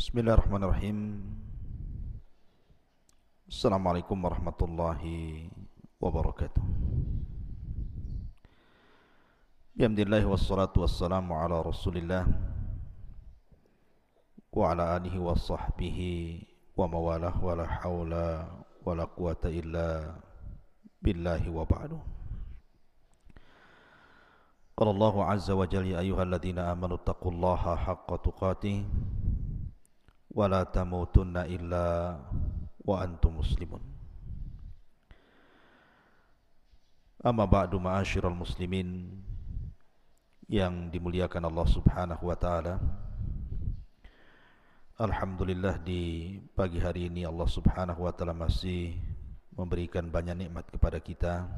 بسم الله الرحمن الرحيم السلام عليكم ورحمة الله وبركاته بحمد الله والصلاة والسلام على رسول الله وعلى آله وصحبه ومواله ولا حول ولا قوة إلا بالله وبعد قال الله عز وجل يا أيها الذين آمنوا اتقوا الله حق تقاته ولا تموتن إلا وأنتم مسلمون أما بعد معاشر المسلمين yang dimuliakan Allah Subhanahu wa taala Alhamdulillah di pagi hari ini Allah Subhanahu wa taala masih memberikan banyak nikmat kepada kita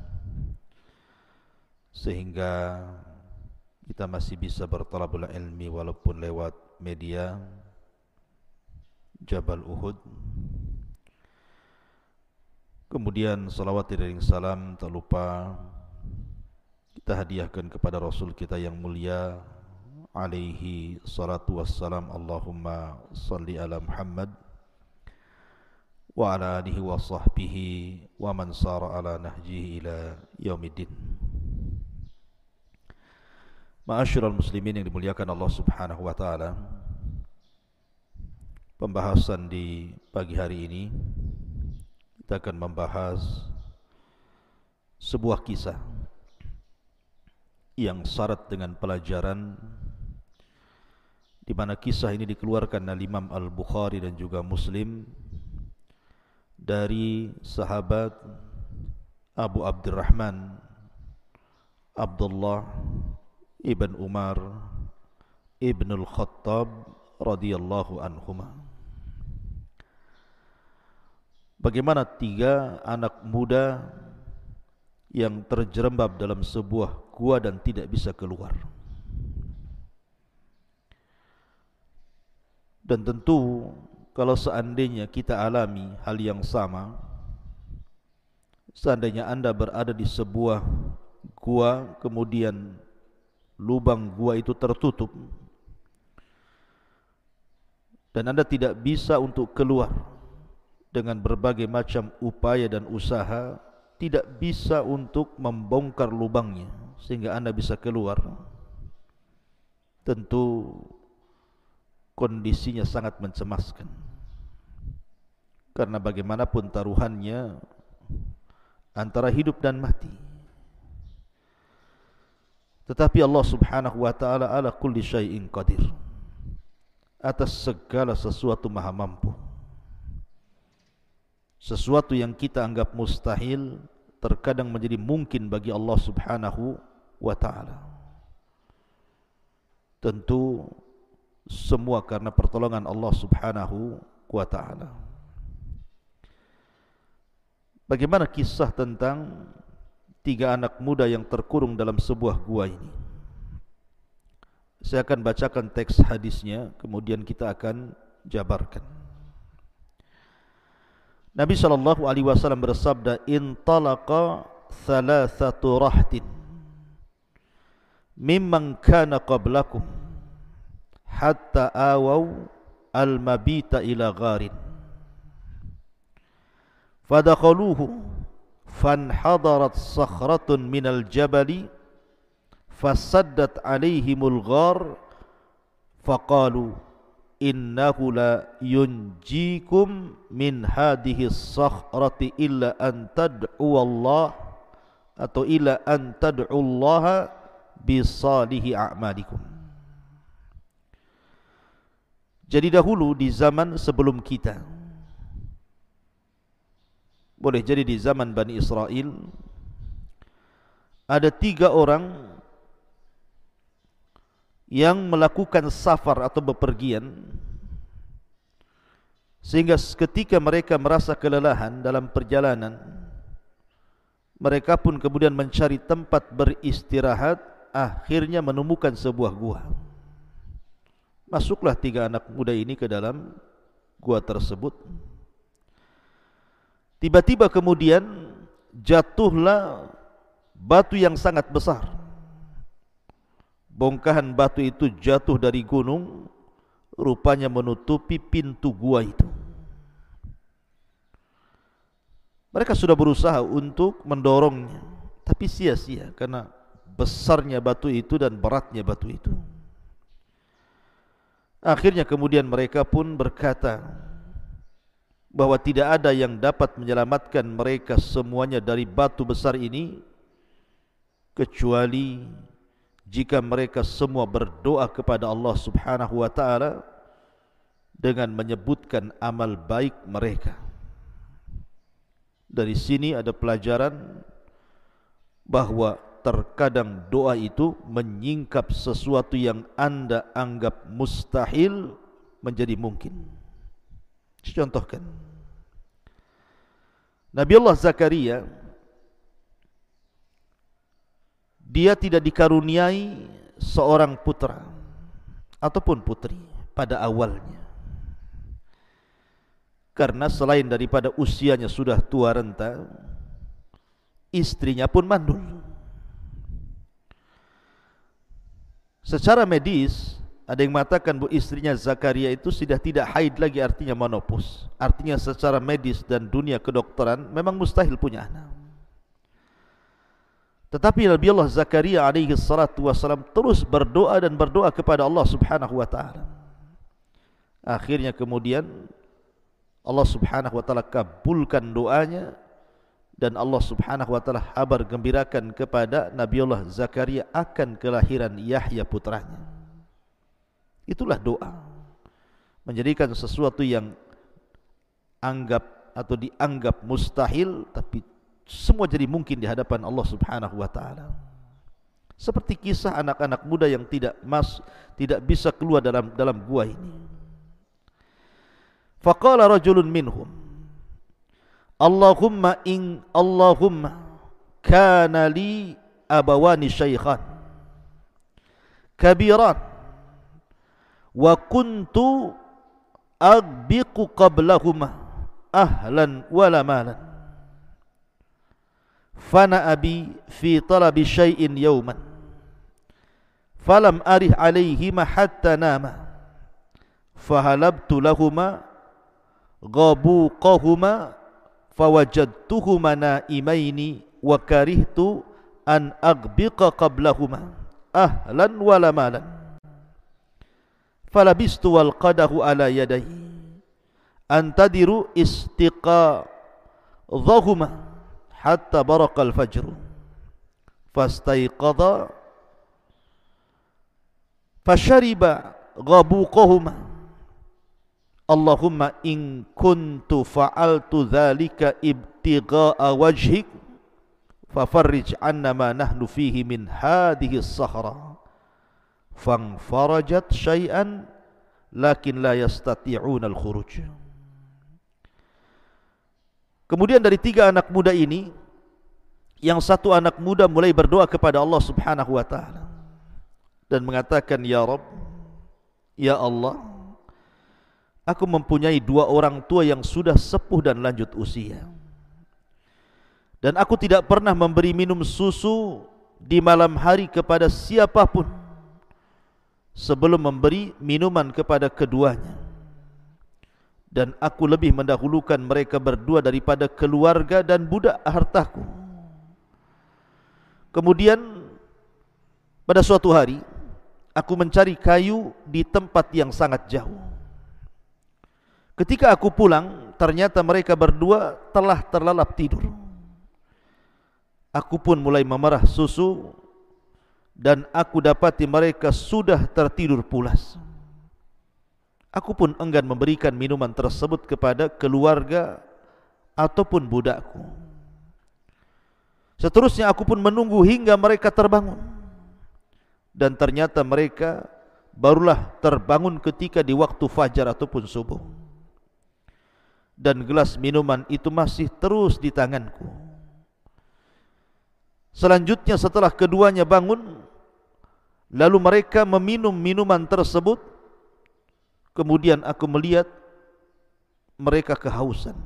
sehingga kita masih bisa bertalabul ilmi walaupun lewat media Jabal Uhud kemudian salawat dan salam tak lupa kita hadiahkan kepada Rasul kita yang mulia alaihi salatu wassalam Allahumma salli ala Muhammad wa ala alihi wa sahbihi wa man sara ala nahjihi ila yaumiddin Ma'asyiral muslimin yang dimuliakan Allah Subhanahu wa taala. Pembahasan di pagi hari ini kita akan membahas sebuah kisah yang syarat dengan pelajaran di mana kisah ini dikeluarkan oleh Imam Al-Bukhari dan juga Muslim dari sahabat Abu Abdurrahman Abdullah Ibn Umar Ibn Al-Khattab radhiyallahu anhuma Bagaimana tiga anak muda yang terjerembab dalam sebuah gua dan tidak bisa keluar? Dan tentu kalau seandainya kita alami hal yang sama Seandainya anda berada di sebuah gua kemudian lubang gua itu tertutup dan anda tidak bisa untuk keluar dengan berbagai macam upaya dan usaha tidak bisa untuk membongkar lubangnya sehingga anda bisa keluar. Tentu kondisinya sangat mencemaskan. Karena bagaimanapun taruhannya antara hidup dan mati. Tetapi Allah subhanahu wa ta'ala ala kulli syai'in qadir Atas segala sesuatu maha mampu Sesuatu yang kita anggap mustahil Terkadang menjadi mungkin bagi Allah subhanahu wa ta'ala Tentu semua karena pertolongan Allah subhanahu wa ta'ala Bagaimana kisah tentang tiga anak muda yang terkurung dalam sebuah gua ini. Saya akan bacakan teks hadisnya, kemudian kita akan jabarkan. Nabi sallallahu alaihi wasallam bersabda, "In talaqa thalathatu rahtin mimman kana qablakum hatta awau al-mabita ila gharin." Fadakhaluhu فانحضرت صخرة من الجبل فسدت عليهم الغار فقالوا innahu la yunjikum min hadhihi sakhrati illa an tad'u Allah atau illa an tad'u Allah bi salihi a'malikum. Jadi dahulu di zaman sebelum kita boleh jadi di zaman Bani Israel ada tiga orang yang melakukan safar atau bepergian sehingga ketika mereka merasa kelelahan dalam perjalanan mereka pun kemudian mencari tempat beristirahat akhirnya menemukan sebuah gua masuklah tiga anak muda ini ke dalam gua tersebut Tiba-tiba kemudian jatuhlah batu yang sangat besar. Bongkahan batu itu jatuh dari gunung rupanya menutupi pintu gua itu. Mereka sudah berusaha untuk mendorongnya, tapi sia-sia karena besarnya batu itu dan beratnya batu itu. Akhirnya kemudian mereka pun berkata bahwa tidak ada yang dapat menyelamatkan mereka semuanya dari batu besar ini kecuali jika mereka semua berdoa kepada Allah Subhanahu wa taala dengan menyebutkan amal baik mereka. Dari sini ada pelajaran bahawa terkadang doa itu menyingkap sesuatu yang anda anggap mustahil menjadi mungkin. Contohkan. Nabi Allah Zakaria dia tidak dikaruniai seorang putra ataupun putri pada awalnya. Karena selain daripada usianya sudah tua renta Istrinya pun mandul. Secara medis Ada yang mengatakan bu istrinya Zakaria itu Sudah tidak haid lagi artinya monopus. Artinya secara medis dan dunia kedokteran Memang mustahil punya anak tetapi Nabi Allah Zakaria alaihi salatu wasalam terus berdoa dan berdoa kepada Allah subhanahu wa ta'ala. Akhirnya kemudian Allah Subhanahu wa taala kabulkan doanya dan Allah Subhanahu wa taala habar gembirakan kepada Nabi Allah Zakaria akan kelahiran Yahya putranya. Itulah doa. Menjadikan sesuatu yang anggap atau dianggap mustahil tapi semua jadi mungkin di hadapan Allah Subhanahu wa taala. Seperti kisah anak-anak muda yang tidak mas tidak bisa keluar dalam dalam gua ini. Faqala rajulun minhum Allahumma in Allahumma kana li abawani syaikhan kabiran wa kuntu agbiqu qablahuma ahlan wala malan fana abi fi talabi syai'in yawman falam arih alaihima hatta nama fahalabtu lahuma ghabuqahuma fawajadtuhuma naimaini wa karihtu an aghbiqa qablahuma ahlan wala malan falabistu wal qadahu ala yadai antadiru istiqa dhahuma hatta barakal fajr fastaiqadha fashariba ghabuqahuma Allahumma in kuntu fa'altu dhalika ibtigha'a wajhik fafarrij anna ma nahnu fihi min hadhihi as-sahra fanfarajat syai'an lakin la yastati'una al-khuruj Kemudian dari tiga anak muda ini yang satu anak muda mulai berdoa kepada Allah Subhanahu wa taala dan mengatakan ya Rabb ya Allah Aku mempunyai dua orang tua yang sudah sepuh dan lanjut usia. Dan aku tidak pernah memberi minum susu di malam hari kepada siapa pun Sebelum memberi minuman kepada keduanya Dan aku lebih mendahulukan mereka berdua daripada keluarga dan budak hartaku Kemudian pada suatu hari Aku mencari kayu di tempat yang sangat jauh Ketika aku pulang, ternyata mereka berdua telah terlalap tidur. Aku pun mulai memerah susu dan aku dapati mereka sudah tertidur pulas. Aku pun enggan memberikan minuman tersebut kepada keluarga ataupun budakku. Seterusnya aku pun menunggu hingga mereka terbangun. Dan ternyata mereka barulah terbangun ketika di waktu fajar ataupun subuh dan gelas minuman itu masih terus di tanganku. Selanjutnya setelah keduanya bangun, lalu mereka meminum minuman tersebut, kemudian aku melihat mereka kehausan.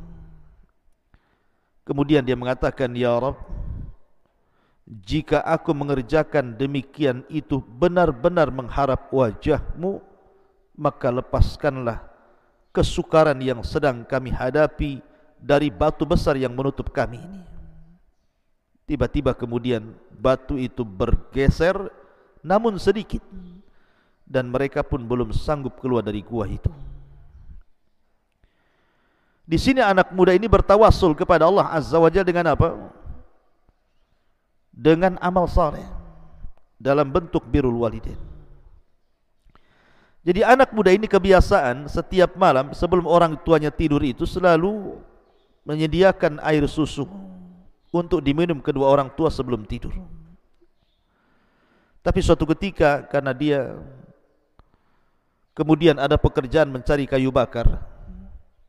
Kemudian dia mengatakan, Ya Rabb, jika aku mengerjakan demikian itu benar-benar mengharap wajahmu, maka lepaskanlah kesukaran yang sedang kami hadapi dari batu besar yang menutup kami ini. Tiba-tiba kemudian batu itu bergeser namun sedikit dan mereka pun belum sanggup keluar dari gua itu. Di sini anak muda ini bertawasul kepada Allah Azza wa Jalla dengan apa? Dengan amal saleh dalam bentuk birrul walidain. Jadi anak muda ini kebiasaan setiap malam sebelum orang tuanya tidur itu selalu menyediakan air susu untuk diminum kedua orang tua sebelum tidur. Tapi suatu ketika karena dia kemudian ada pekerjaan mencari kayu bakar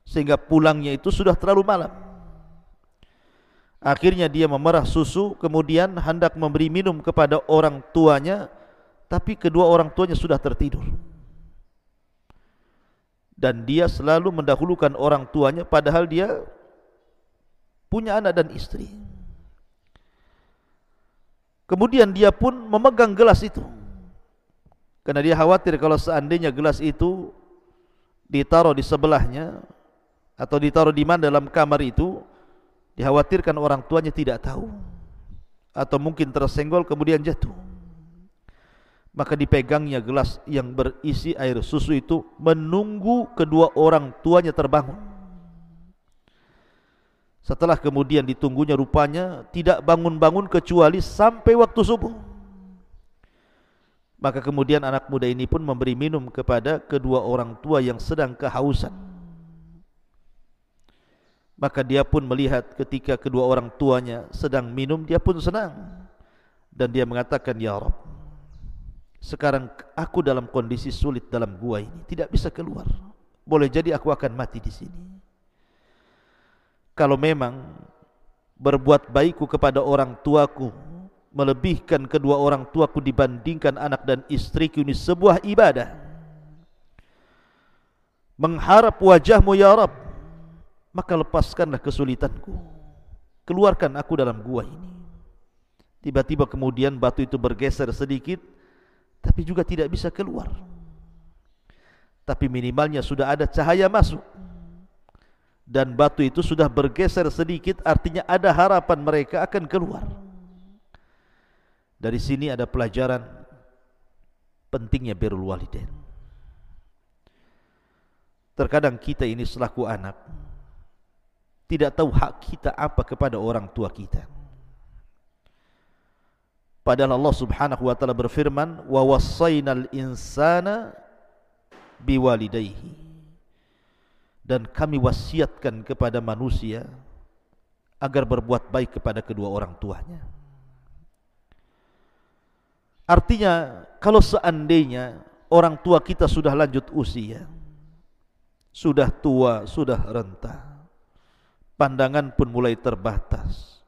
sehingga pulangnya itu sudah terlalu malam. Akhirnya dia memerah susu kemudian hendak memberi minum kepada orang tuanya tapi kedua orang tuanya sudah tertidur dan dia selalu mendahulukan orang tuanya padahal dia punya anak dan istri. Kemudian dia pun memegang gelas itu. Karena dia khawatir kalau seandainya gelas itu ditaruh di sebelahnya atau ditaruh di mana dalam kamar itu, dikhawatirkan orang tuanya tidak tahu atau mungkin tersenggol kemudian jatuh maka dipegangnya gelas yang berisi air susu itu menunggu kedua orang tuanya terbangun. Setelah kemudian ditunggunya rupanya tidak bangun-bangun kecuali sampai waktu subuh. Maka kemudian anak muda ini pun memberi minum kepada kedua orang tua yang sedang kehausan. Maka dia pun melihat ketika kedua orang tuanya sedang minum, dia pun senang. Dan dia mengatakan, Ya Rabb, sekarang aku dalam kondisi sulit dalam gua ini, tidak bisa keluar. Boleh jadi aku akan mati di sini. Kalau memang berbuat baikku kepada orang tuaku melebihkan kedua orang tuaku dibandingkan anak dan istriku ini sebuah ibadah. Mengharap wajahmu ya Rabb, maka lepaskanlah kesulitanku. Keluarkan aku dalam gua ini. Tiba-tiba kemudian batu itu bergeser sedikit tapi juga tidak bisa keluar. Tapi minimalnya sudah ada cahaya masuk. Dan batu itu sudah bergeser sedikit artinya ada harapan mereka akan keluar. Dari sini ada pelajaran pentingnya birrul walidain. Terkadang kita ini selaku anak tidak tahu hak kita apa kepada orang tua kita. Padahal Allah Subhanahu wa taala berfirman, "Wa insana biwalidayhi." Dan kami wasiatkan kepada manusia agar berbuat baik kepada kedua orang tuanya. Artinya, kalau seandainya orang tua kita sudah lanjut usia, sudah tua, sudah renta, pandangan pun mulai terbatas,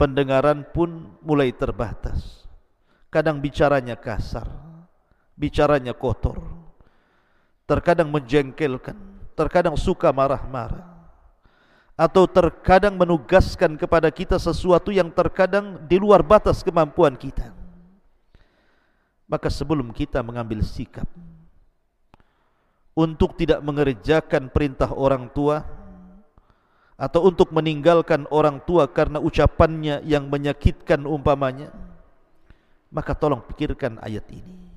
pendengaran pun mulai terbatas. Kadang bicaranya kasar, bicaranya kotor, terkadang menjengkelkan, terkadang suka marah-marah, atau terkadang menugaskan kepada kita sesuatu yang terkadang di luar batas kemampuan kita. Maka sebelum kita mengambil sikap untuk tidak mengerjakan perintah orang tua, atau untuk meninggalkan orang tua karena ucapannya yang menyakitkan umpamanya maka tolong pikirkan ayat ini.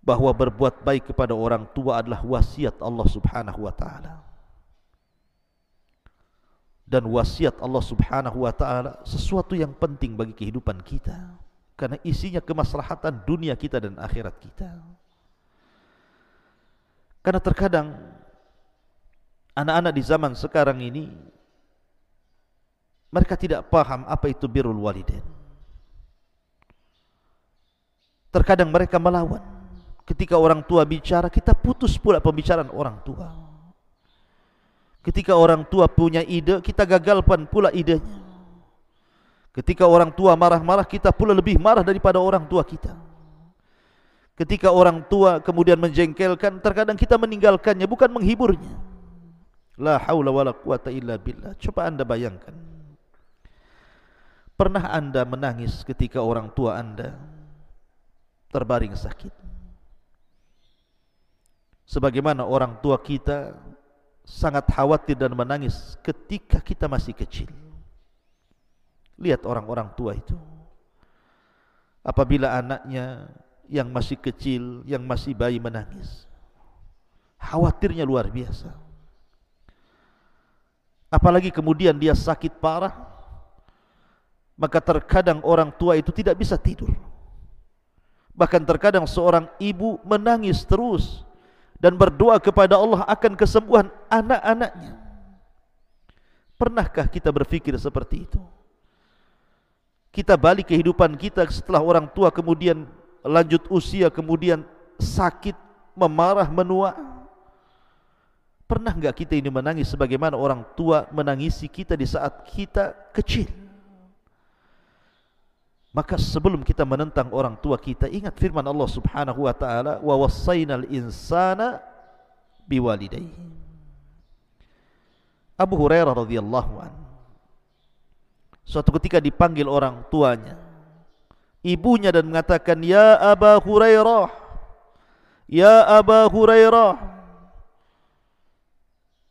Bahwa berbuat baik kepada orang tua adalah wasiat Allah Subhanahu wa taala. Dan wasiat Allah Subhanahu wa taala sesuatu yang penting bagi kehidupan kita karena isinya kemaslahatan dunia kita dan akhirat kita karena terkadang anak-anak di zaman sekarang ini mereka tidak paham apa itu birrul walidain. Terkadang mereka melawan. Ketika orang tua bicara, kita putus pula pembicaraan orang tua. Ketika orang tua punya ide, kita gagalkan pula idenya. Ketika orang tua marah-marah, kita pula lebih marah daripada orang tua kita. Ketika orang tua kemudian menjengkelkan, terkadang kita meninggalkannya, bukan menghiburnya. La haula wala quwata illa billah. Coba anda bayangkan. Pernah anda menangis ketika orang tua anda terbaring sakit? sebagaimana orang tua kita sangat khawatir dan menangis ketika kita masih kecil. Lihat orang-orang tua itu. Apabila anaknya yang masih kecil, yang masih bayi menangis. Khawatirnya luar biasa. Apalagi kemudian dia sakit parah, maka terkadang orang tua itu tidak bisa tidur. Bahkan terkadang seorang ibu menangis terus dan berdoa kepada Allah akan kesembuhan anak-anaknya. Pernahkah kita berpikir seperti itu? Kita balik kehidupan kita setelah orang tua kemudian lanjut usia kemudian sakit, memarah, menua. Pernah enggak kita ini menangis sebagaimana orang tua menangisi kita di saat kita kecil? Maka sebelum kita menentang orang tua kita ingat firman Allah Subhanahu wa taala wa wassaynal insana biwalidayhi. Abu Hurairah radhiyallahu an suatu ketika dipanggil orang tuanya. Ibunya dan mengatakan ya Abu Hurairah ya Abu Hurairah.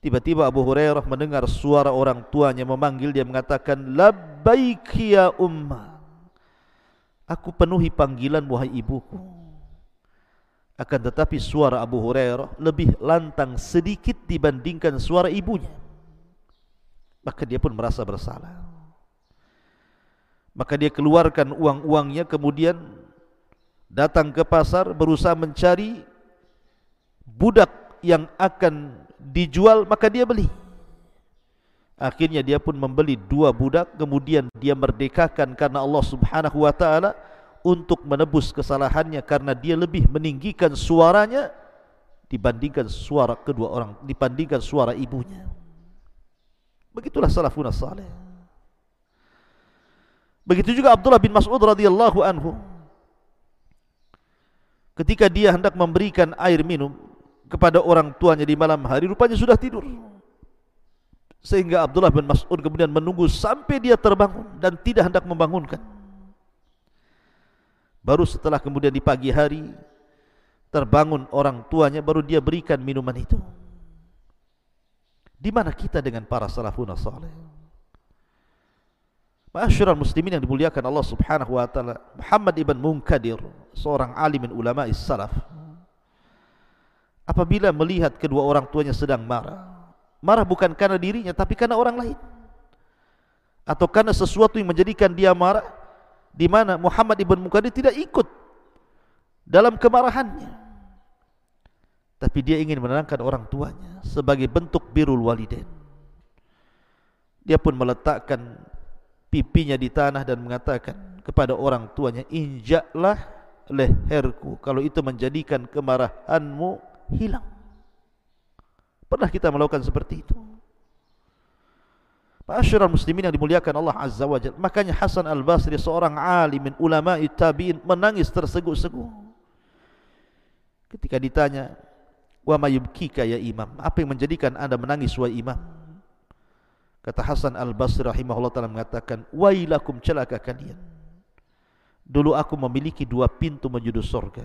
Tiba-tiba Abu Hurairah mendengar suara orang tuanya memanggil dia mengatakan labbaik ya ummah Aku penuhi panggilan wahai ibuku. Akan tetapi suara Abu Hurairah Lebih lantang sedikit dibandingkan suara ibunya. Maka dia pun merasa bersalah Maka dia keluarkan uang-uangnya Kemudian datang ke pasar Berusaha mencari Budak yang akan dijual Maka dia beli. Akhirnya dia pun membeli dua budak Kemudian dia merdekakan karena Allah subhanahu wa ta'ala Untuk menebus kesalahannya Karena dia lebih meninggikan suaranya Dibandingkan suara kedua orang Dibandingkan suara ibunya. Begitulah salafun salih Begitu juga Abdullah bin Mas'ud radhiyallahu anhu Ketika dia hendak memberikan air minum Kepada orang tuanya di malam hari Rupanya sudah tidur sehingga Abdullah bin Mas'ud kemudian menunggu sampai dia terbangun dan tidak hendak membangunkan. Baru setelah kemudian di pagi hari terbangun orang tuanya baru dia berikan minuman itu. Di mana kita dengan para salafun salih? Ma'asyiral muslimin yang dimuliakan Allah Subhanahu wa taala, Muhammad ibn Munkadir, seorang alim ulama salaf. Apabila melihat kedua orang tuanya sedang marah, marah bukan karena dirinya tapi karena orang lain. Atau karena sesuatu yang menjadikan dia marah di mana Muhammad ibn Mukadir tidak ikut dalam kemarahannya. Tapi dia ingin menenangkan orang tuanya sebagai bentuk birul walidain. Dia pun meletakkan pipinya di tanah dan mengatakan kepada orang tuanya injaklah leherku kalau itu menjadikan kemarahanmu hilang Pernah kita melakukan seperti itu? Ma'asyiral muslimin yang dimuliakan Allah Azza wa Jalla. Makanya Hasan Al-Basri seorang alim min ulama tabi'in menangis tersegu-segu. Ketika ditanya, "Wa ma yubkika ya Imam?" Apa yang menjadikan Anda menangis wahai Imam? Kata Hasan Al-Basri rahimahullah taala mengatakan, "Wailakum celaka kalian. Dulu aku memiliki dua pintu menuju surga.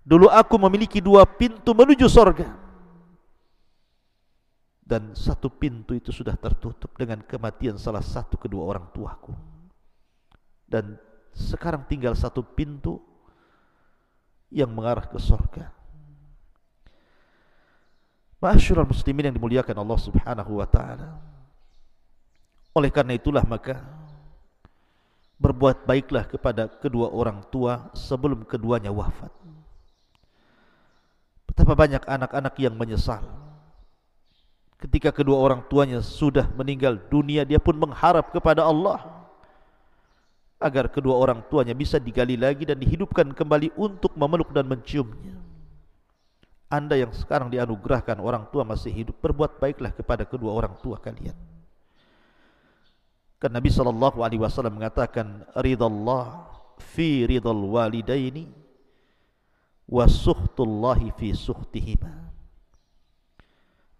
Dulu aku memiliki dua pintu menuju surga." dan satu pintu itu sudah tertutup dengan kematian salah satu kedua orang tuaku dan sekarang tinggal satu pintu yang mengarah ke surga Masyurul muslimin yang dimuliakan Allah subhanahu wa ta'ala. Oleh karena itulah maka Berbuat baiklah kepada kedua orang tua Sebelum keduanya wafat. Betapa banyak anak-anak yang menyesal. Ketika kedua orang tuanya sudah meninggal dunia dia pun mengharap kepada Allah agar kedua orang tuanya bisa digali lagi dan dihidupkan kembali untuk memeluk dan menciumnya anda yang sekarang dianugerahkan orang tua masih hidup berbuat baiklah kepada kedua orang tua kalian kan Nabi sallallahu alaihi wasallam mengatakan ridallah fi ridal walidaini wa suhtullahi fi suhtihima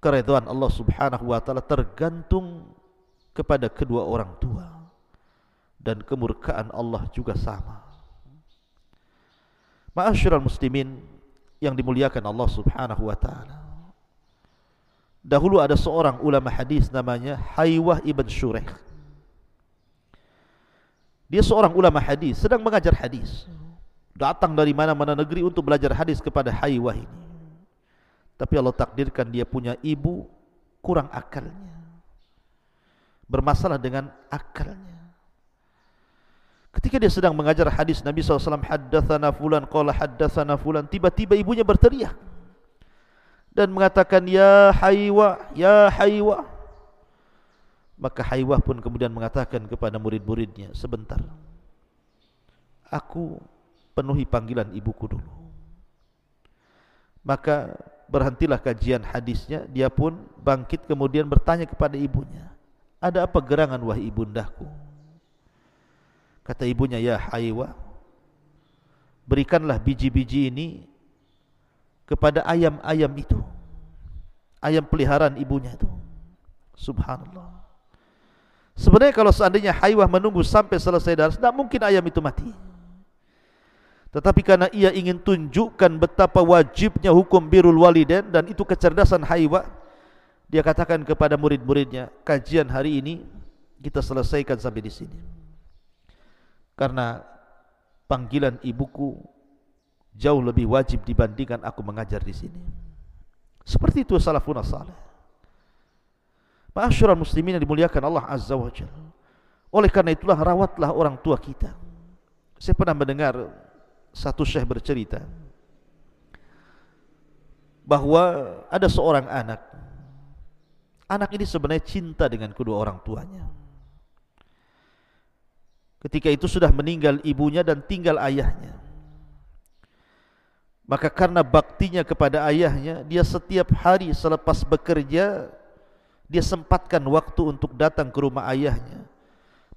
keridhaan Allah Subhanahu wa taala tergantung kepada kedua orang tua dan kemurkaan Allah juga sama. Ma'asyiral muslimin yang dimuliakan Allah Subhanahu wa taala. Dahulu ada seorang ulama hadis namanya Haywah ibn Shuraih. Dia seorang ulama hadis sedang mengajar hadis. Datang dari mana-mana negeri untuk belajar hadis kepada Haywah ini. Tapi Allah takdirkan dia punya ibu kurang akalnya. Bermasalah dengan akalnya. Ketika dia sedang mengajar hadis Nabi SAW Haddathana fulan Qala haddathana fulan. Tiba-tiba ibunya berteriak Dan mengatakan Ya haywa Ya haywa. Maka haywa pun kemudian mengatakan kepada murid-muridnya Sebentar. Aku penuhi panggilan ibuku dulu. Maka berhentilah kajian hadisnya Dia pun bangkit kemudian bertanya kepada ibunya Ada apa gerangan wahai ibundaku Kata ibunya, ya Haywa, berikanlah biji-biji ini kepada ayam-ayam itu. Ayam peliharaan ibunya itu. Subhanallah. Sebenarnya kalau seandainya Haywa menunggu sampai selesai darah, tidak mungkin ayam itu mati. Tetapi karena ia ingin tunjukkan betapa wajibnya hukum birul waliden dan itu kecerdasan Haywa, dia katakan kepada murid-muridnya, kajian hari ini kita selesaikan sampai di sini karena panggilan ibuku jauh lebih wajib dibandingkan aku mengajar di sini. Seperti itu salafun salih. Ma'asyiral muslimin yang dimuliakan Allah Azza wa Jalla. Oleh karena itulah rawatlah orang tua kita. Saya pernah mendengar satu syekh bercerita bahwa ada seorang anak. Anak ini sebenarnya cinta dengan kedua orang tuanya. Ketika itu sudah meninggal ibunya dan tinggal ayahnya. Maka karena baktinya kepada ayahnya, dia setiap hari selepas bekerja, dia sempatkan waktu untuk datang ke rumah ayahnya.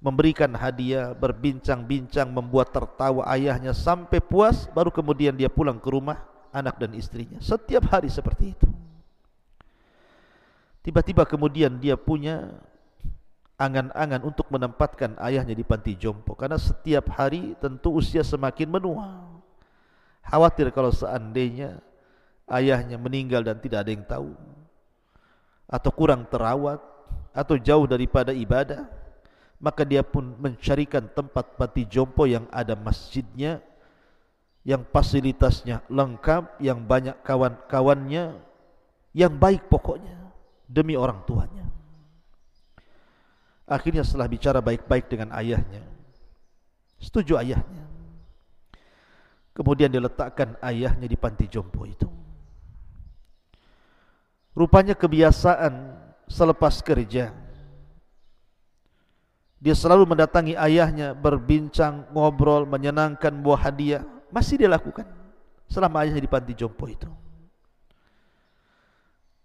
Memberikan hadiah, berbincang-bincang, membuat tertawa ayahnya sampai puas, baru kemudian dia pulang ke rumah anak dan istrinya. Setiap hari seperti itu. Tiba-tiba kemudian dia punya angan-angan untuk menempatkan ayahnya di panti jompo. Karena setiap hari tentu usia semakin menua. Khawatir kalau seandainya ayahnya meninggal dan tidak ada yang tahu. Atau kurang terawat atau jauh daripada ibadah maka dia pun mencarikan tempat panti jompo yang ada masjidnya yang fasilitasnya lengkap yang banyak kawan-kawannya yang baik pokoknya demi orang tuanya Akhirnya setelah bicara baik-baik dengan ayahnya. Setuju ayahnya. Kemudian diletakkan ayahnya di panti jompo itu. Rupanya kebiasaan selepas kerja. Dia selalu mendatangi ayahnya Berbincang, ngobrol, menyenangkan buah hadiah. Masih dia lakukan Selama ayahnya di panti jompo itu.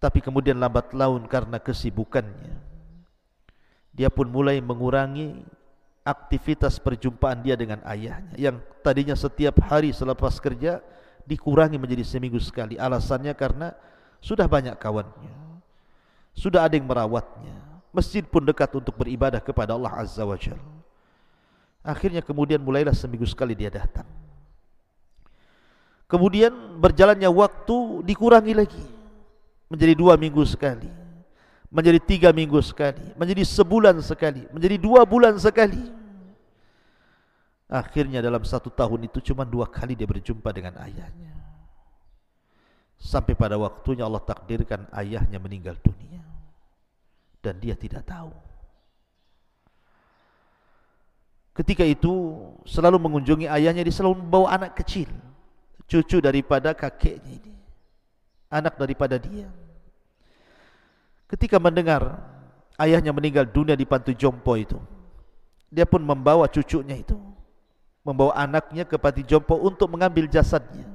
Tapi kemudian lambat laun karena kesibukannya dia pun mulai mengurangi aktivitas perjumpaan dia dengan ayahnya yang tadinya setiap hari selepas kerja dikurangi menjadi seminggu sekali. Alasannya karena sudah banyak kawannya sudah ada yang merawatnya masjid pun dekat untuk beribadah kepada Allah Azza wa Jal. Akhirnya kemudian mulailah seminggu sekali dia datang. Kemudian berjalannya waktu dikurangi lagi menjadi dua minggu sekali menjadi tiga minggu sekali, menjadi sebulan sekali, menjadi dua bulan sekali. Akhirnya dalam satu tahun itu cuma dua kali dia berjumpa dengan ayahnya. Sampai pada waktunya Allah takdirkan ayahnya meninggal dunia. Dan dia tidak tahu. Ketika itu selalu mengunjungi ayahnya, dia selalu membawa anak kecil. Cucu daripada kakeknya ini. Anak daripada dia. Ketika mendengar ayahnya meninggal dunia di panti jompo itu, dia pun membawa cucunya itu, membawa anaknya ke panti jompo untuk mengambil jasadnya.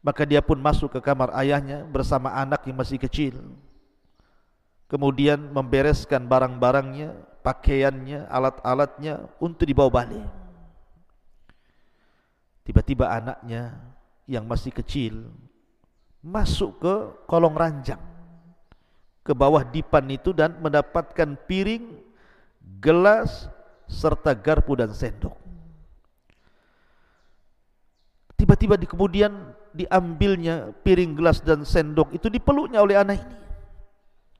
Maka dia pun masuk ke kamar ayahnya bersama anak yang masih kecil. Kemudian membereskan barang-barangnya, pakaiannya, alat-alatnya untuk dibawa balik. Tiba-tiba anaknya yang masih kecil masuk ke kolong ranjang ke bawah dipan itu dan mendapatkan piring, gelas serta garpu dan sendok. Tiba-tiba di kemudian diambilnya piring gelas dan sendok itu dipeluknya oleh anak ini.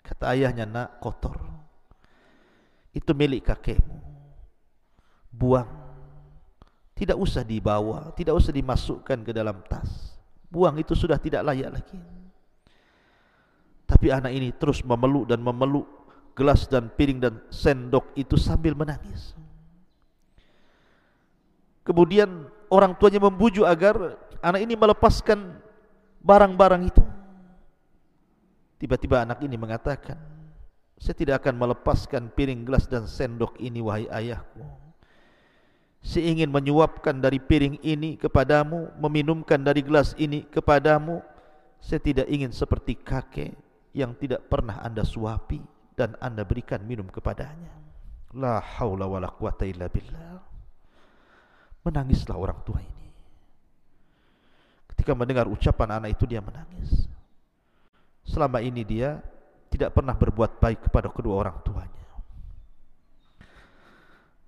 Kata ayahnya, nak kotor. Itu milik kakekmu. Buang. Tidak usah dibawa, tidak usah dimasukkan ke dalam tas. Buang itu sudah tidak layak lagi. Tapi anak ini terus memeluk dan memeluk gelas dan piring dan sendok itu sambil menangis. Kemudian orang tuanya membujuk agar anak ini melepaskan barang-barang itu. Tiba-tiba anak ini mengatakan, saya tidak akan melepaskan piring gelas dan sendok ini wahai ayahku. Saya ingin menyuapkan dari piring ini kepadamu, meminumkan dari gelas ini kepadamu. Saya tidak ingin seperti kakek yang tidak pernah anda suapi dan anda berikan minum kepadanya. La haula wa la quwata illa billah. Menangislah orang tua ini. Ketika mendengar ucapan anak itu dia menangis. Selama ini dia tidak pernah berbuat baik kepada kedua orang tuanya.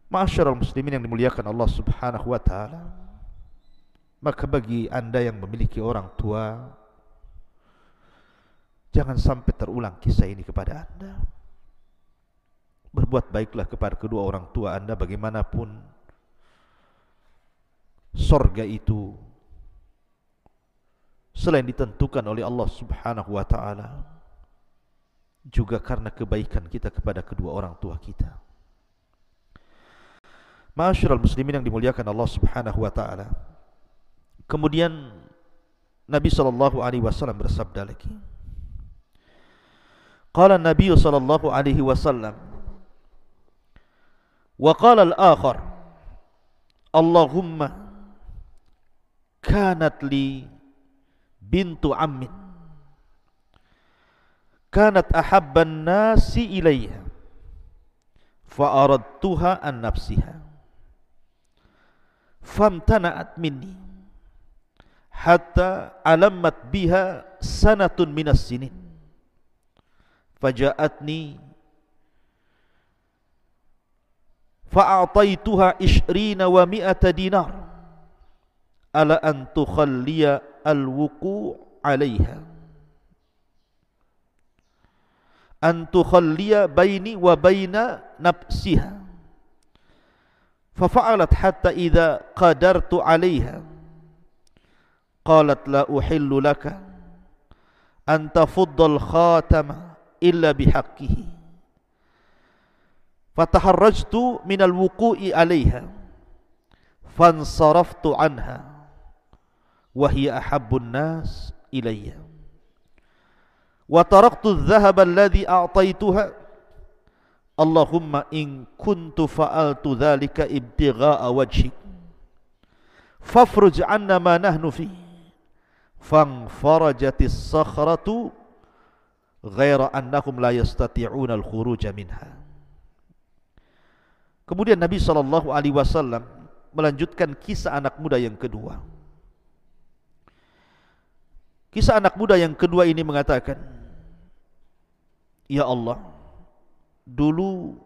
Masyarul muslimin yang dimuliakan Allah Subhanahu wa taala. Maka bagi Anda yang memiliki orang tua jangan sampai terulang kisah ini kepada Anda. Berbuat baiklah kepada kedua orang tua Anda bagaimanapun sorga itu selain ditentukan oleh Allah Subhanahu wa taala juga karena kebaikan kita kepada kedua orang tua kita. Ma'asyiral muslimin yang dimuliakan Allah Subhanahu wa taala. Kemudian Nabi sallallahu alaihi wasallam bersabda lagi. قال النبي صلى الله عليه وسلم وقال الآخر اللهم كانت لي بنت عم كانت أحب الناس إليها فأردتها عن نفسها فامتنعت مني حتى علمت بها سنة من السنين. فجاءتني فأعطيتها عشرين ومائة دينار على أن تخلي الوقوع عليها؟ أن تخلي بيني وبين نفسها. ففعلت حتى إذا قدرت عليها. قالت لا أحل لك أن تفض الخاتم. laka an tafudda al-khatama illa bihaqqihi fataharrajtu min al-wuqu'i 'alayha fansaraftu 'anha وهي أحب الناس إلي وتركت الذهب الذي أعطيتها اللهم إن كنت فعلت ذلك ابتغاء وجهك فافرج عنا ما نحن فيه فانفرجت الصخرة ghaira annakum la yastati'una al-khuruja minha. Kemudian Nabi sallallahu alaihi wasallam melanjutkan kisah anak muda yang kedua. Kisah anak muda yang kedua ini mengatakan, "Ya Allah, dulu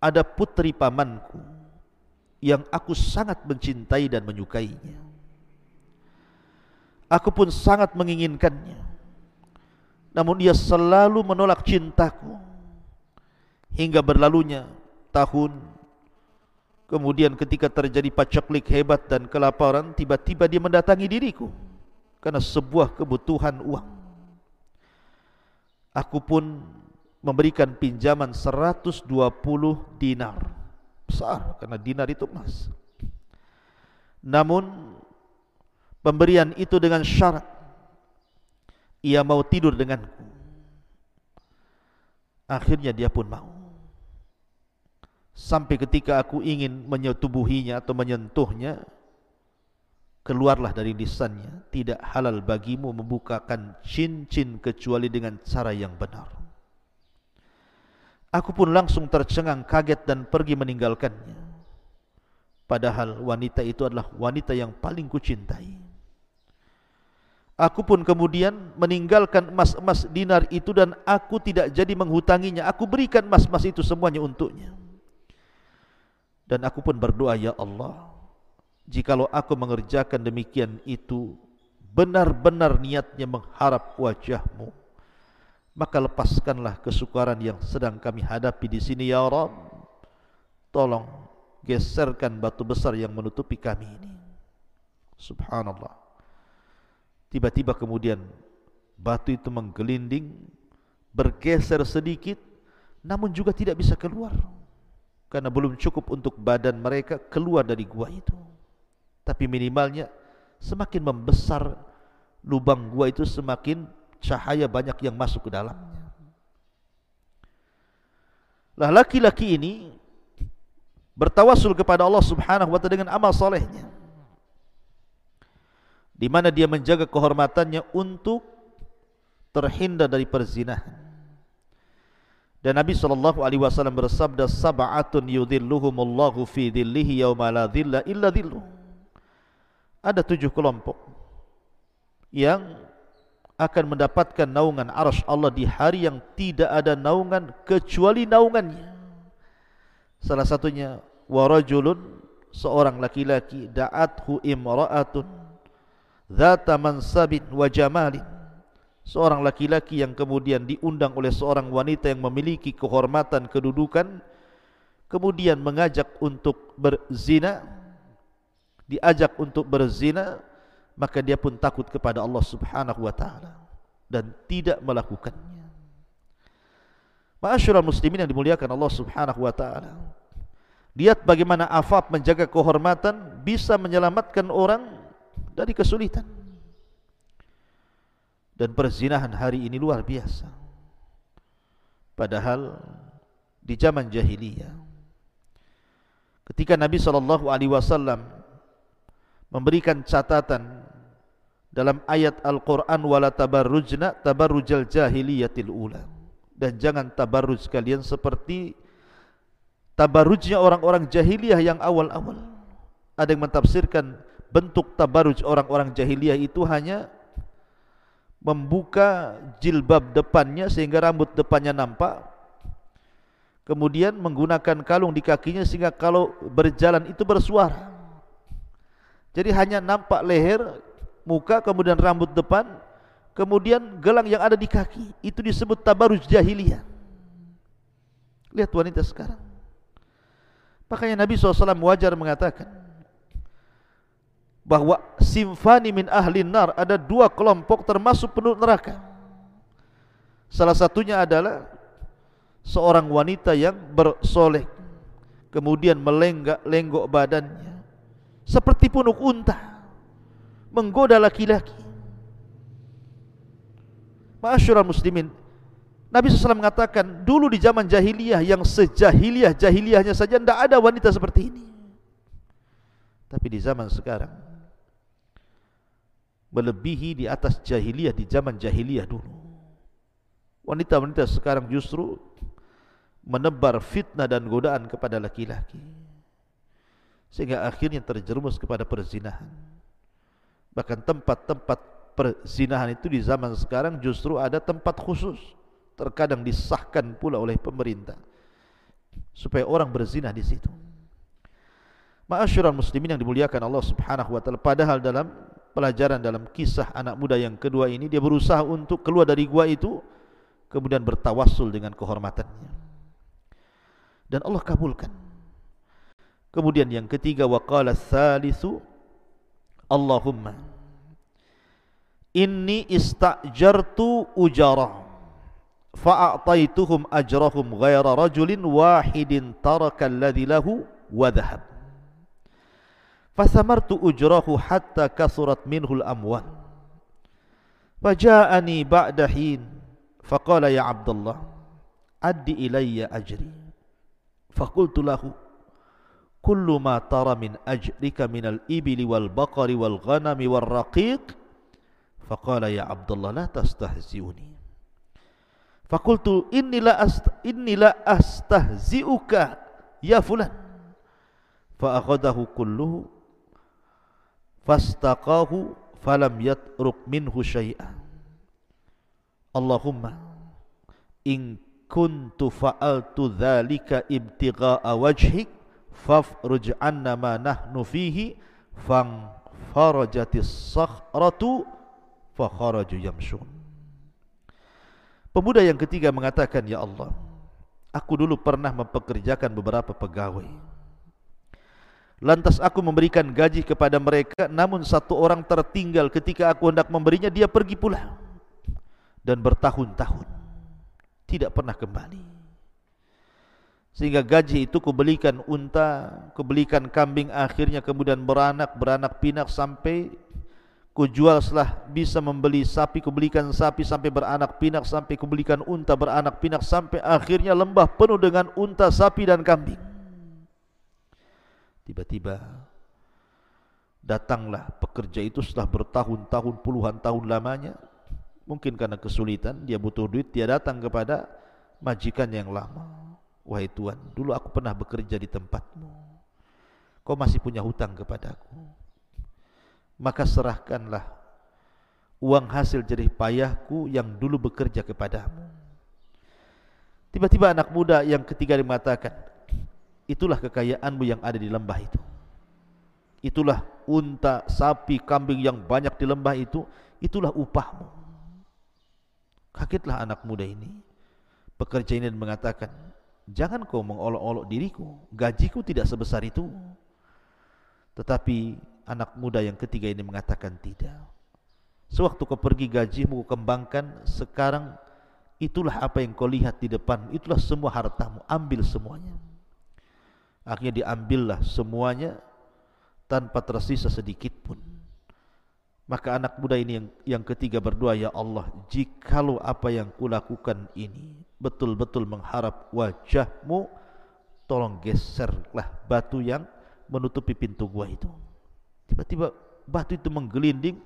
ada putri pamanku yang aku sangat mencintai dan menyukainya. Aku pun sangat menginginkannya. Namun dia selalu menolak cintaku. Hingga berlalunya tahun Kemudian ketika terjadi paceklik hebat dan kelaparan Tiba-tiba dia mendatangi diriku karena sebuah kebutuhan uang. Aku pun memberikan pinjaman 120 dinar. Besar karena dinar itu emas. Namun pemberian itu dengan syarat ia mau tidur denganku. Akhirnya dia pun mau. Sampai ketika aku ingin menyetubuhinya atau menyentuhnya, keluarlah dari lisannya tidak halal bagimu membukakan cincin kecuali dengan cara yang benar aku pun langsung tercengang kaget dan pergi meninggalkannya padahal wanita itu adalah wanita yang paling kucintai aku pun kemudian meninggalkan emas-emas dinar itu dan aku tidak jadi menghutanginya. Aku berikan emas-emas itu semuanya untuknya. Dan aku pun berdoa ya Allah jikalau aku mengerjakan demikian itu benar-benar niatnya mengharap wajahmu maka lepaskanlah kesukaran yang sedang kami hadapi di sini ya Rabb tolong geserkan batu besar yang menutupi kami ini. Subhanallah tiba-tiba kemudian batu itu menggelinding bergeser sedikit namun juga tidak bisa keluar. Karena belum cukup untuk badan mereka keluar dari gua itu. Tapi minimalnya semakin membesar lubang gua itu semakin cahaya banyak yang masuk ke dalamnya. Lah laki-laki ini bertawasul kepada Allah Subhanahu wa taala dengan amal solehnya di mana dia menjaga kehormatannya untuk terhindar dari perzinahan dan Nabi sallallahu alaihi wasallam bersabda sab'atun yudhilluhumullahu fi dhillihi yauma la dhilla illa dhilluh. Ada tujuh kelompok yang akan mendapatkan naungan arasy Allah di hari yang tidak ada naungan kecuali naungannya. Salah satunya warajulun seorang laki-laki da'athu imra'atun dzata mansabin wa jamalin. Seorang laki-laki yang kemudian diundang oleh seorang wanita yang memiliki kehormatan kedudukan kemudian mengajak untuk berzina diajak untuk berzina maka dia pun takut kepada Allah Subhanahu wa taala dan tidak melakukannya. Ma'asyiral muslimin yang dimuliakan Allah Subhanahu wa taala. Lihat bagaimana afaf menjaga kehormatan bisa menyelamatkan orang dari kesulitan. Dan perzinahan hari ini luar biasa. Padahal di zaman jahiliyah ketika Nabi sallallahu alaihi wasallam memberikan catatan dalam ayat Al-Qur'an wala tabarrujna tabarrujal jahiliyatil ula. Dan jangan tabarruj kalian seperti tabarrujnya orang-orang jahiliyah yang awal-awal. Ada yang mentafsirkan bentuk tabarruj orang-orang jahiliyah itu hanya membuka jilbab depannya sehingga rambut depannya nampak kemudian menggunakan kalung di kakinya sehingga kalau berjalan itu bersuara. Jadi hanya nampak leher muka kemudian rambut depan kemudian gelang yang ada di kaki. Itu disebut tabarus jahiliyah. Lihat wanita sekarang. Makanya Nabi SAW wajar mengatakan bahwa simfani min ahli nar ada dua kelompok termasuk penduduk neraka. Salah satunya adalah seorang wanita yang bersolek kemudian melenggak-lenggok badannya seperti punuk unta menggoda laki-laki. Ma'asyiral muslimin, Nabi SAW mengatakan dulu di zaman jahiliyah yang sejahiliyah jahiliyahnya saja tidak ada wanita seperti ini. Tapi di zaman sekarang melebihi di atas jahiliyah di zaman jahiliyah dulu. Wanita-wanita sekarang justru menebar fitnah dan godaan kepada laki-laki. Sehingga akhirnya terjerumus kepada perzinahan. Bahkan tempat-tempat perzinahan itu di zaman sekarang justru ada tempat khusus. Terkadang disahkan pula oleh pemerintah. Supaya orang berzina di situ. Ma'asyiral muslimin yang dimuliakan Allah Subhanahu wa taala padahal dalam pelajaran dalam kisah anak muda yang kedua ini dia berusaha untuk keluar dari gua itu kemudian bertawassul dengan kehormatannya. Dan Allah kabulkan. Kemudian yang ketiga waqala tsalitsu Allahumma inni istajartu ujara fa'ataituhum ajrahum ghaira rajulin wahidin taraka alladhi lahu wa dhahab فثمرت أجره حتى كثرت منه الأموال. فَجَاءَنِي بعد حين فقال يا عبد الله أد إلي أجري. فقلت له كل ما ترى من أجرك من الإبل والبقر والغنم والرقيق؟ فقال يا عبد الله لا تستهزئني. فقلت إني لا إني لا أستهزئك يا فلان. فأخذه كله fastaqahu falam yatruk minhu syai'a Allahumma in kuntu fa'altu dhalika ibtigha'a wajhik fafruj anna ma nahnu fihi fang farajatis sakhratu fa kharaju Pemuda yang ketiga mengatakan ya Allah aku dulu pernah mempekerjakan beberapa pegawai Lantas aku memberikan gaji kepada mereka Namun satu orang tertinggal ketika aku hendak memberinya Dia pergi pula. Dan bertahun-tahun Tidak pernah kembali. Sehingga gaji itu kubelikan unta Kubelikan kambing akhirnya kemudian beranak Beranak pinak sampai Kujual setelah bisa membeli sapi Kubelikan sapi sampai beranak pinak Sampai kubelikan unta beranak pinak Sampai akhirnya lembah penuh dengan unta, sapi dan kambing Tiba-tiba datanglah pekerja itu setelah bertahun-tahun puluhan tahun lamanya. Mungkin karena kesulitan dia butuh duit dia datang kepada majikan yang lama. Wahai tuan dulu aku pernah bekerja di tempatmu. Kau masih punya hutang kepadaku. Maka serahkanlah uang hasil jerih payahku yang dulu bekerja kepadamu. Tiba-tiba anak muda yang ketiga mengatakan Itulah kekayaanmu yang ada di lembah itu. Itulah unta, sapi, kambing yang banyak di lembah itu. Itulah upahmu. Kagetlah anak muda ini. Pekerja ini mengatakan, jangan kau mengolok-olok diriku. Gajiku tidak sebesar itu. Tetapi anak muda yang ketiga ini mengatakan tidak. Sewaktu kau pergi gajimu kau kembangkan, sekarang itulah apa yang kau lihat di depan. Itulah semua hartamu. Ambil semuanya. Akhirnya diambillah semuanya tanpa tersisa sedikit pun. Maka anak muda ini yang, yang ketiga berdoa, Ya Allah, jikalau apa yang kulakukan ini betul-betul mengharap wajahmu, tolong geserlah batu yang menutupi pintu gua itu. Tiba-tiba batu itu menggelinding,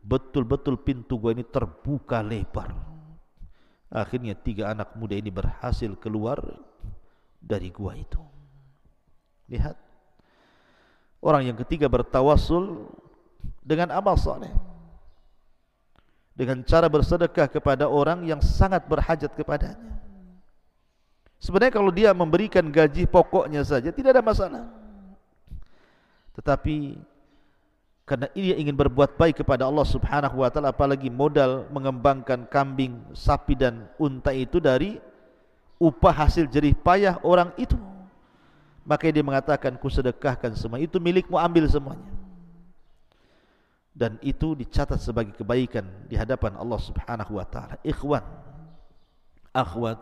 betul-betul pintu gua ini terbuka lebar. Akhirnya tiga anak muda ini berhasil keluar dari gua itu. Lihat. Orang yang ketiga bertawasul dengan amal soleh. Dengan cara bersedekah kepada orang yang sangat berhajat kepadanya. Sebenarnya kalau dia memberikan gaji pokoknya saja tidak ada masalah. Tetapi karena ia ingin berbuat baik kepada Allah Subhanahu wa taala apalagi modal mengembangkan kambing, sapi dan unta itu dari upah hasil jerih payah orang itu. Maka dia mengatakan ku sedekahkan semua itu milikmu ambil semuanya. Dan itu dicatat sebagai kebaikan di hadapan Allah Subhanahu wa taala. Ikhwan, akhwat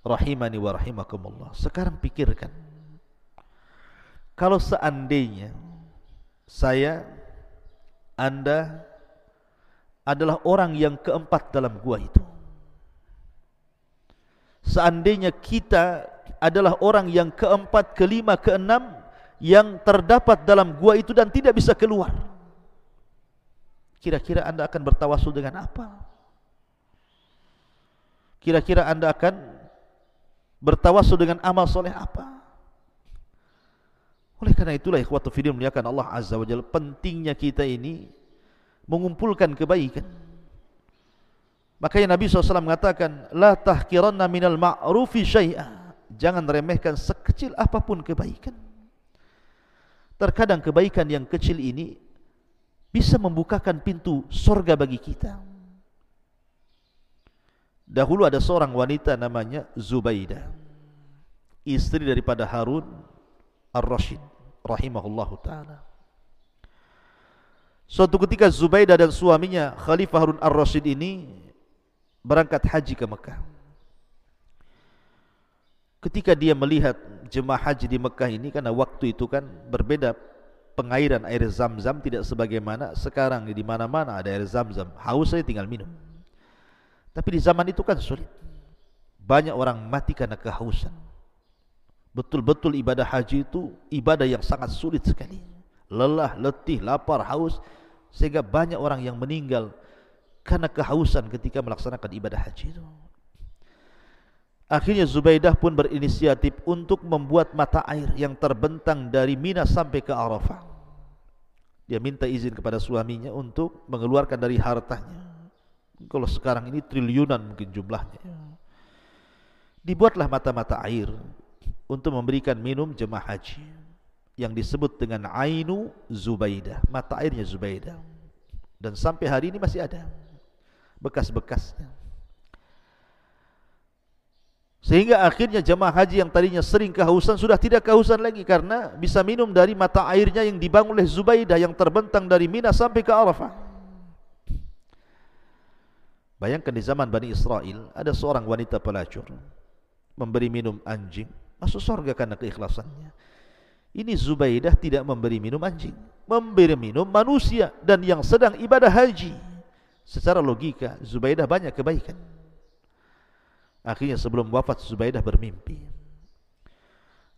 rahimani wa rahimakumullah. Sekarang pikirkan. Kalau seandainya saya Anda adalah orang yang keempat dalam gua itu. Seandainya kita adalah orang yang keempat, kelima, keenam yang terdapat dalam gua itu dan tidak bisa keluar. Kira-kira anda akan bertawasul dengan apa? Kira-kira anda akan bertawasul dengan amal soleh apa? Oleh karena itulah ikhwatu fiddin muliakan Allah Azza wa Jalla pentingnya kita ini mengumpulkan kebaikan. Makanya Nabi SAW mengatakan la tahkiranna minal ma'rufi syai'ah Jangan remehkan sekecil apa pun kebaikan. Terkadang kebaikan yang kecil ini bisa membukakan pintu sorga bagi kita. Dahulu ada seorang wanita namanya Zubaidah. Istri daripada Harun Ar-Rashid rahimahullahu taala. Suatu ketika Zubaidah dan suaminya Khalifah Harun Ar-Rashid ini berangkat haji ke Mekah. Ketika dia melihat jemaah haji di Mekah ini karena waktu itu kan berbeda pengairan air zam-zam tidak sebagaimana sekarang di mana-mana ada air zam-zam. Haus saja tinggal minum. Tapi di zaman itu kan sulit. Banyak orang mati karena kehausan. Betul-betul ibadah haji itu ibadah yang sangat sulit sekali. Lelah, letih, lapar, haus sehingga banyak orang yang meninggal karena kehausan ketika melaksanakan ibadah haji itu. Akhirnya Zubaidah pun berinisiatif untuk membuat mata air yang terbentang dari Mina sampai ke Arafah. Dia minta izin kepada suaminya untuk mengeluarkan dari hartanya. Kalau sekarang ini triliunan mungkin jumlahnya. Dibuatlah mata-mata air untuk memberikan minum jemaah haji. yang disebut dengan Ainu Zubaidah, mata airnya Zubaidah. Dan sampai hari ini masih ada bekas-bekasnya. Sehingga akhirnya jemaah haji yang tadinya sering kehausan sudah tidak kehausan lagi karena bisa minum dari mata airnya yang dibangun oleh Zubaidah yang terbentang dari Mina sampai ke Arafah. Bayangkan di zaman Bani Israel ada seorang wanita pelacur memberi minum anjing masuk surga karena keikhlasannya. Ini Zubaidah tidak memberi minum anjing Memberi minum manusia Dan yang sedang ibadah haji Secara logika Zubaidah banyak kebaikan Akhirnya sebelum wafat Zubaidah bermimpi.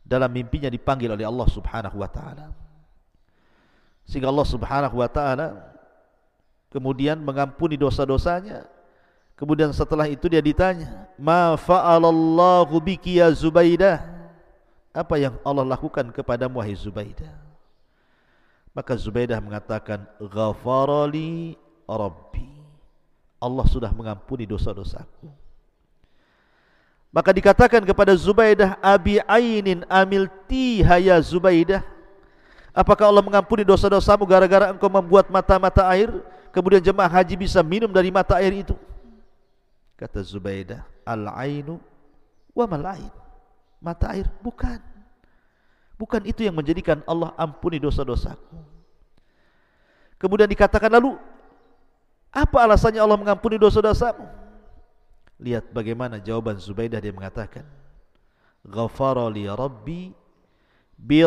Dalam mimpinya dipanggil oleh Allah subhanahu wa ta'ala. Sehingga Allah subhanahu wa ta'ala Kemudian mengampuni dosa-dosanya. Kemudian setelah itu dia ditanya Ma fa'alallahu biki ya Zubaidah? Apa yang Allah lakukan kepada wahai Zubaidah? Maka Zubaidah mengatakan ghafarali rabbi. Allah sudah mengampuni dosa-dosaku maka dikatakan kepada Zubaidah abi ainin amil tihaya Zubaidah. Apakah Allah mengampuni dosa-dosamu gara-gara engkau membuat mata-mata air kemudian jemaah haji bisa minum dari mata air itu? Kata Zubaidah al-ainu wa mal-ain mata air bukan. Bukan itu yang menjadikan Allah ampuni dosa-dosaku. Kemudian dikatakan lalu apa alasannya Allah mengampuni dosa-dosamu lihat bagaimana jawaban Zubaidah dia mengatakan ghafara li rabbi bi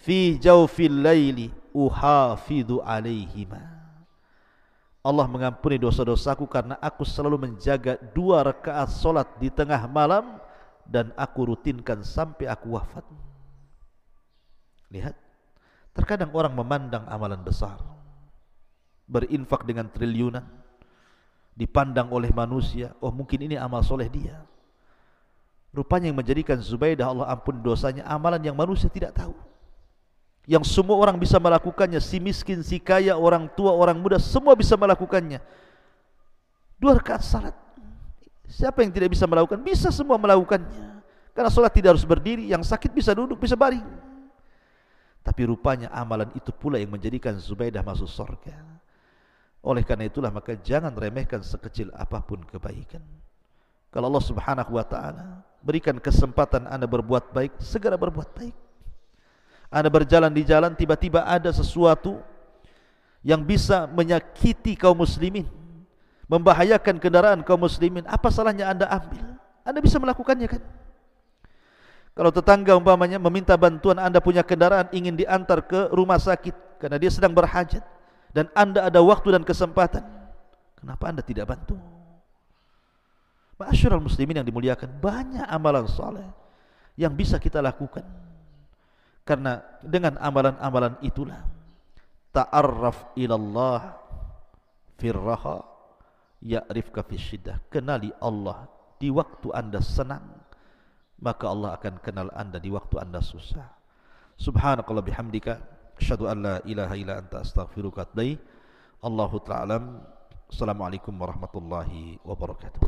fi jawfil laili uhafidu alaihima Allah mengampuni dosa-dosaku karena aku selalu menjaga dua rakaat solat di tengah malam dan aku rutinkan sampai aku wafat. Lihat, terkadang orang memandang amalan besar, berinfak dengan triliunan, dipandang oleh manusia, oh mungkin ini amal soleh dia. Rupanya yang menjadikan Zubaidah Allah ampun dosanya amalan yang manusia tidak tahu. Yang semua orang bisa melakukannya, si miskin, si kaya, orang tua, orang muda, semua bisa melakukannya. Dua rakaat salat Siapa yang tidak bisa melakukan? Bisa semua melakukannya. Karena sholat tidak harus berdiri, yang sakit bisa duduk, bisa baring. Tapi rupanya amalan itu pula yang menjadikan Zubaidah masuk surga. Oleh karena itulah maka jangan remehkan sekecil apa pun kebaikan. Kalau Allah Subhanahu wa taala berikan kesempatan Anda berbuat baik, segera berbuat baik. Anda berjalan di jalan tiba-tiba ada sesuatu yang bisa menyakiti kaum muslimin membahayakan kendaraan kaum muslimin, apa salahnya anda ambil? Anda bisa melakukannya kan? Kalau tetangga umpamanya meminta bantuan anda punya kendaraan ingin diantar ke rumah sakit karena dia sedang berhajat dan anda ada waktu dan kesempatan, kenapa anda tidak bantu? Masyurul muslimin yang dimuliakan banyak amalan soleh yang bisa kita lakukan. Karena dengan amalan-amalan itulah ta'arraf ilallah firraha ya'rifka fi syiddah. Kenali Allah di waktu anda senang maka Allah akan kenal anda di waktu anda susah. Subhanakallah bihamdika أشهد أن لا إله إلا أنت أستغفرك أتبي الله تعالى السلام عليكم ورحمة الله وبركاته.